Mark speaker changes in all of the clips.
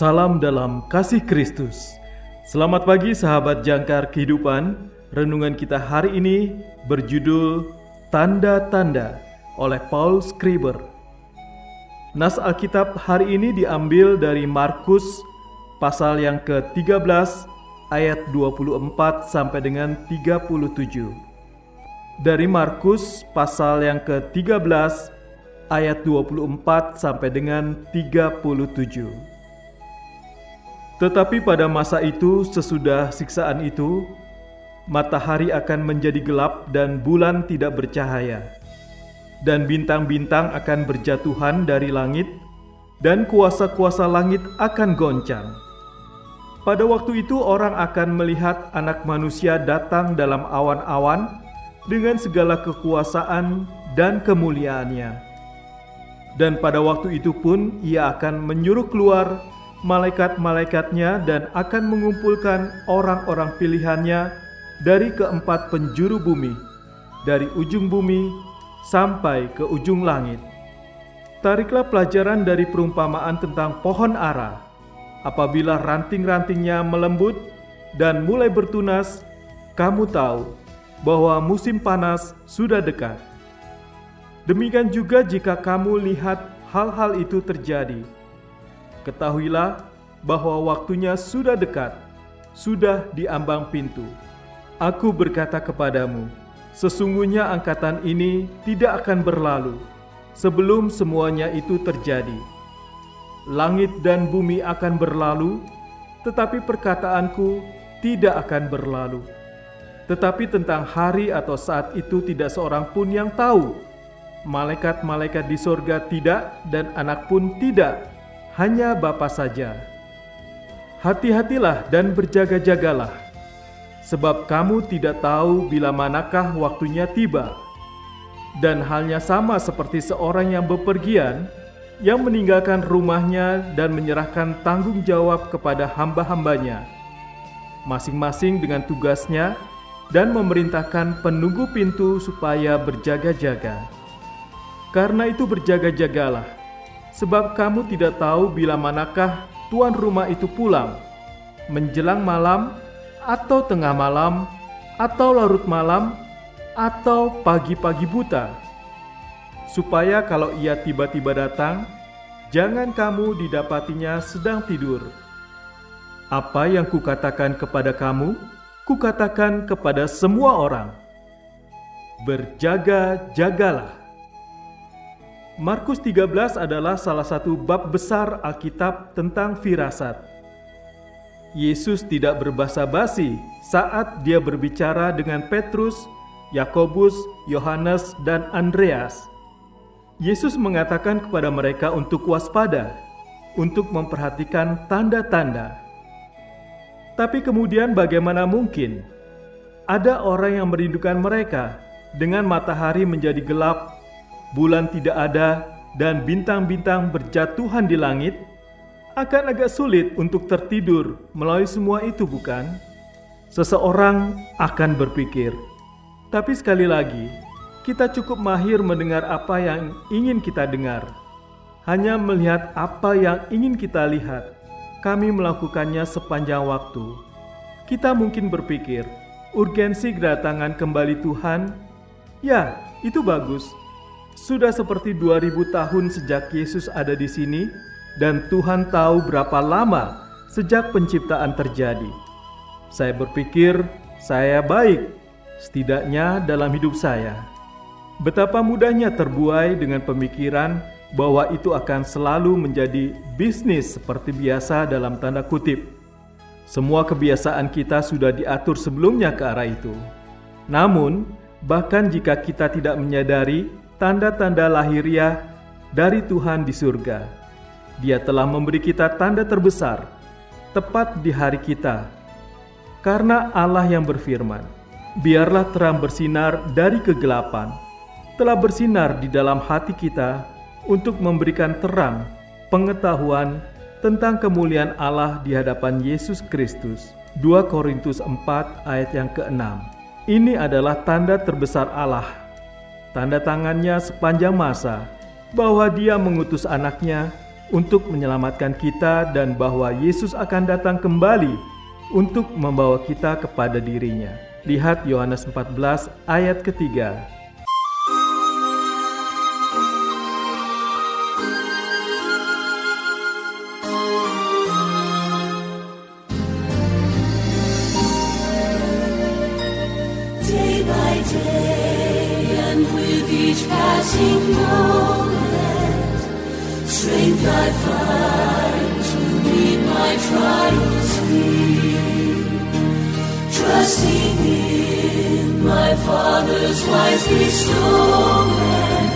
Speaker 1: Salam dalam kasih Kristus. Selamat pagi sahabat jangkar kehidupan. Renungan kita hari ini berjudul Tanda-tanda oleh Paul Skriber. Nas Alkitab hari ini diambil dari Markus pasal yang ke-13 ayat 24 sampai dengan 37. Dari Markus pasal yang ke-13 ayat 24 sampai dengan 37. Tetapi pada masa itu, sesudah siksaan itu, matahari akan menjadi gelap dan bulan tidak bercahaya, dan bintang-bintang akan berjatuhan dari langit, dan kuasa-kuasa langit akan goncang. Pada waktu itu, orang akan melihat Anak Manusia datang dalam awan-awan dengan segala kekuasaan dan kemuliaannya, dan pada waktu itu pun Ia akan menyuruh keluar malaikat-malaikatnya dan akan mengumpulkan orang-orang pilihannya dari keempat penjuru bumi, dari ujung bumi sampai ke ujung langit. Tariklah pelajaran dari perumpamaan tentang pohon ara. Apabila ranting-rantingnya melembut dan mulai bertunas, kamu tahu bahwa musim panas sudah dekat. Demikian juga jika kamu lihat hal-hal itu terjadi, Ketahuilah bahwa waktunya sudah dekat, sudah di ambang pintu. Aku berkata kepadamu, sesungguhnya angkatan ini tidak akan berlalu sebelum semuanya itu terjadi. Langit dan bumi akan berlalu, tetapi perkataanku tidak akan berlalu. Tetapi tentang hari atau saat itu tidak seorang pun yang tahu. Malaikat-malaikat di sorga tidak dan anak pun tidak, hanya Bapa saja. Hati-hatilah dan berjaga-jagalah, sebab kamu tidak tahu bila manakah waktunya tiba. Dan halnya sama seperti seorang yang bepergian, yang meninggalkan rumahnya dan menyerahkan tanggung jawab kepada hamba-hambanya, masing-masing dengan tugasnya, dan memerintahkan penunggu pintu supaya berjaga-jaga. Karena itu berjaga-jagalah, sebab kamu tidak tahu bila manakah tuan rumah itu pulang, menjelang malam, atau tengah malam, atau larut malam, atau pagi-pagi buta, supaya kalau ia tiba-tiba datang, jangan kamu didapatinya sedang tidur. Apa yang kukatakan kepada kamu, kukatakan kepada semua orang: berjaga-jagalah. Markus 13 adalah salah satu bab besar Alkitab tentang firasat. Yesus tidak berbasa-basi saat dia berbicara dengan Petrus, Yakobus, Yohanes, dan Andreas. Yesus mengatakan kepada mereka untuk waspada, untuk memperhatikan tanda-tanda. Tapi kemudian bagaimana mungkin ada orang yang merindukan mereka dengan matahari menjadi gelap bulan tidak ada, dan bintang-bintang berjatuhan di langit, akan agak sulit untuk tertidur melalui semua itu, bukan? Seseorang akan berpikir, tapi sekali lagi, kita cukup mahir mendengar apa yang ingin kita dengar. Hanya melihat apa yang ingin kita lihat, kami melakukannya sepanjang waktu. Kita mungkin berpikir, urgensi kedatangan kembali Tuhan, ya, itu bagus sudah seperti 2000 tahun sejak Yesus ada di sini dan Tuhan tahu berapa lama sejak penciptaan terjadi. Saya berpikir saya baik, setidaknya dalam hidup saya. Betapa mudahnya terbuai dengan pemikiran bahwa itu akan selalu menjadi bisnis seperti biasa dalam tanda kutip. Semua kebiasaan kita sudah diatur sebelumnya ke arah itu. Namun, bahkan jika kita tidak menyadari tanda-tanda lahiriah dari Tuhan di surga, Dia telah memberi kita tanda terbesar tepat di hari kita. Karena Allah yang berfirman, "Biarlah terang bersinar dari kegelapan," telah bersinar di dalam hati kita untuk memberikan terang pengetahuan tentang kemuliaan Allah di hadapan Yesus Kristus. 2 Korintus 4 ayat yang ke-6. Ini adalah tanda terbesar Allah. Tanda tangannya sepanjang masa bahwa dia mengutus anaknya untuk menyelamatkan kita dan bahwa Yesus akan datang kembali untuk membawa kita kepada dirinya. Lihat Yohanes 14 ayat ketiga.
Speaker 2: Passing moment, strength I find to meet my trials here. Trusting in my Father's wise bestowment,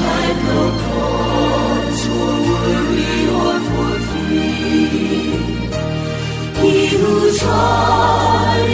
Speaker 2: I've no cause for worry or for fear. He whose heart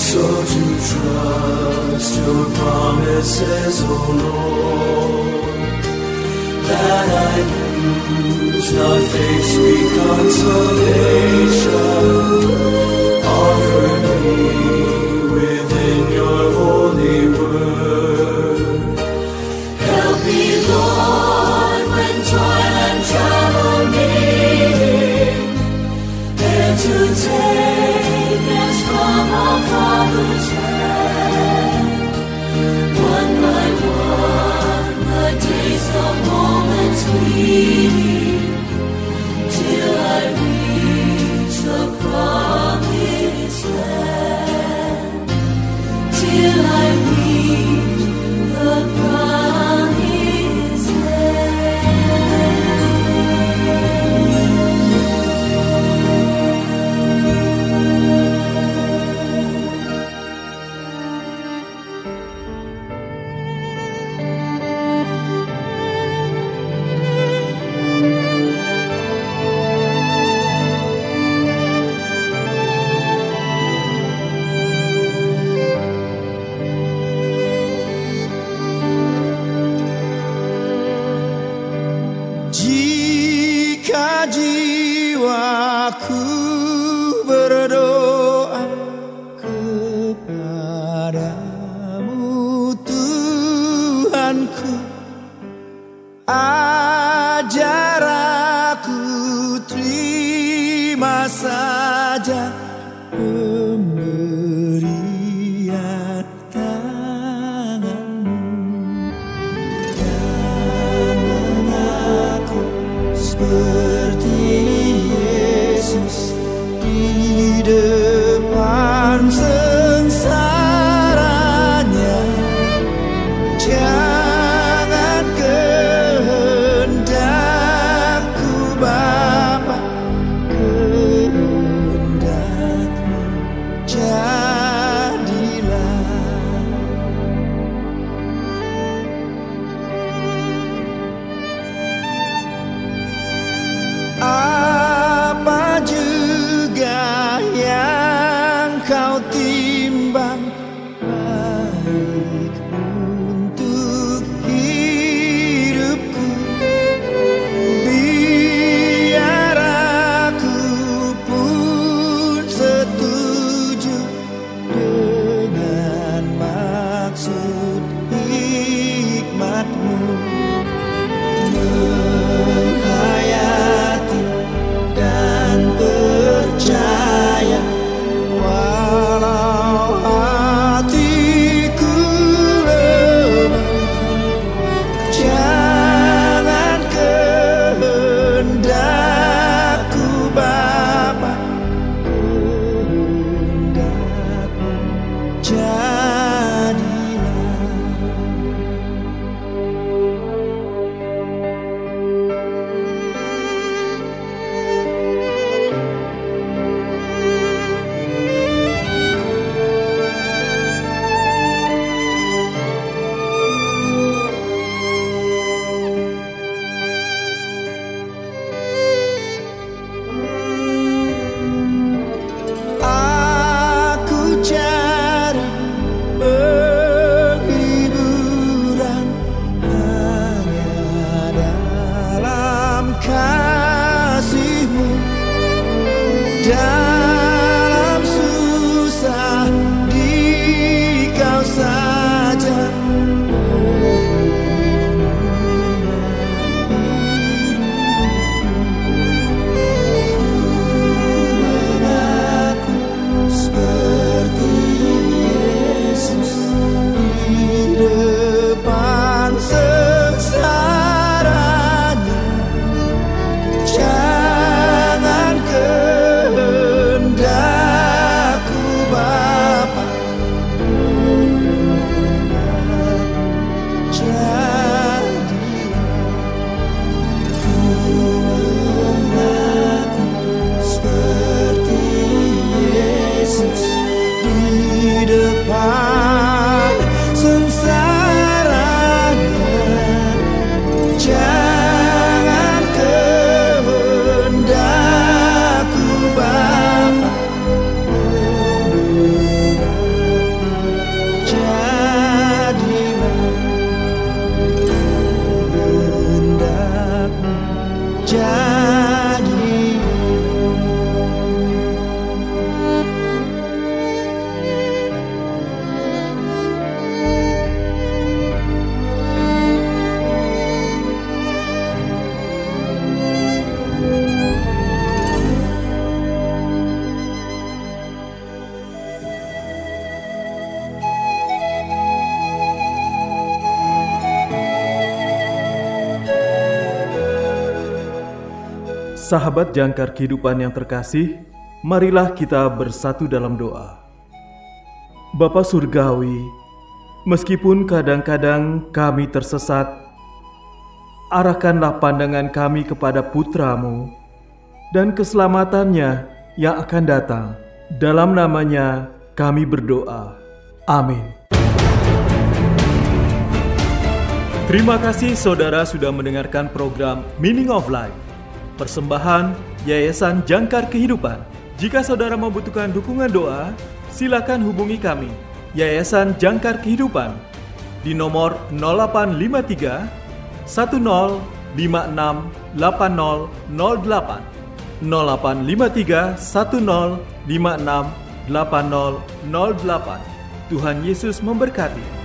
Speaker 3: so to trust your promises, O Lord, that I lose not faith's sweet consolation, offered me within your holy word. Terima saja pemberian
Speaker 1: Sahabat jangkar kehidupan yang terkasih, marilah kita bersatu dalam doa. Bapa Surgawi, meskipun kadang-kadang kami tersesat, arahkanlah pandangan kami kepada putramu dan keselamatannya yang akan datang. Dalam namanya kami berdoa. Amin. Terima kasih saudara sudah mendengarkan program Meaning of Life. Persembahan Yayasan Jangkar Kehidupan. Jika saudara membutuhkan dukungan doa, silakan hubungi kami. Yayasan Jangkar Kehidupan di nomor 0853 1056 8008 0853 1056 8008 Tuhan Yesus memberkati.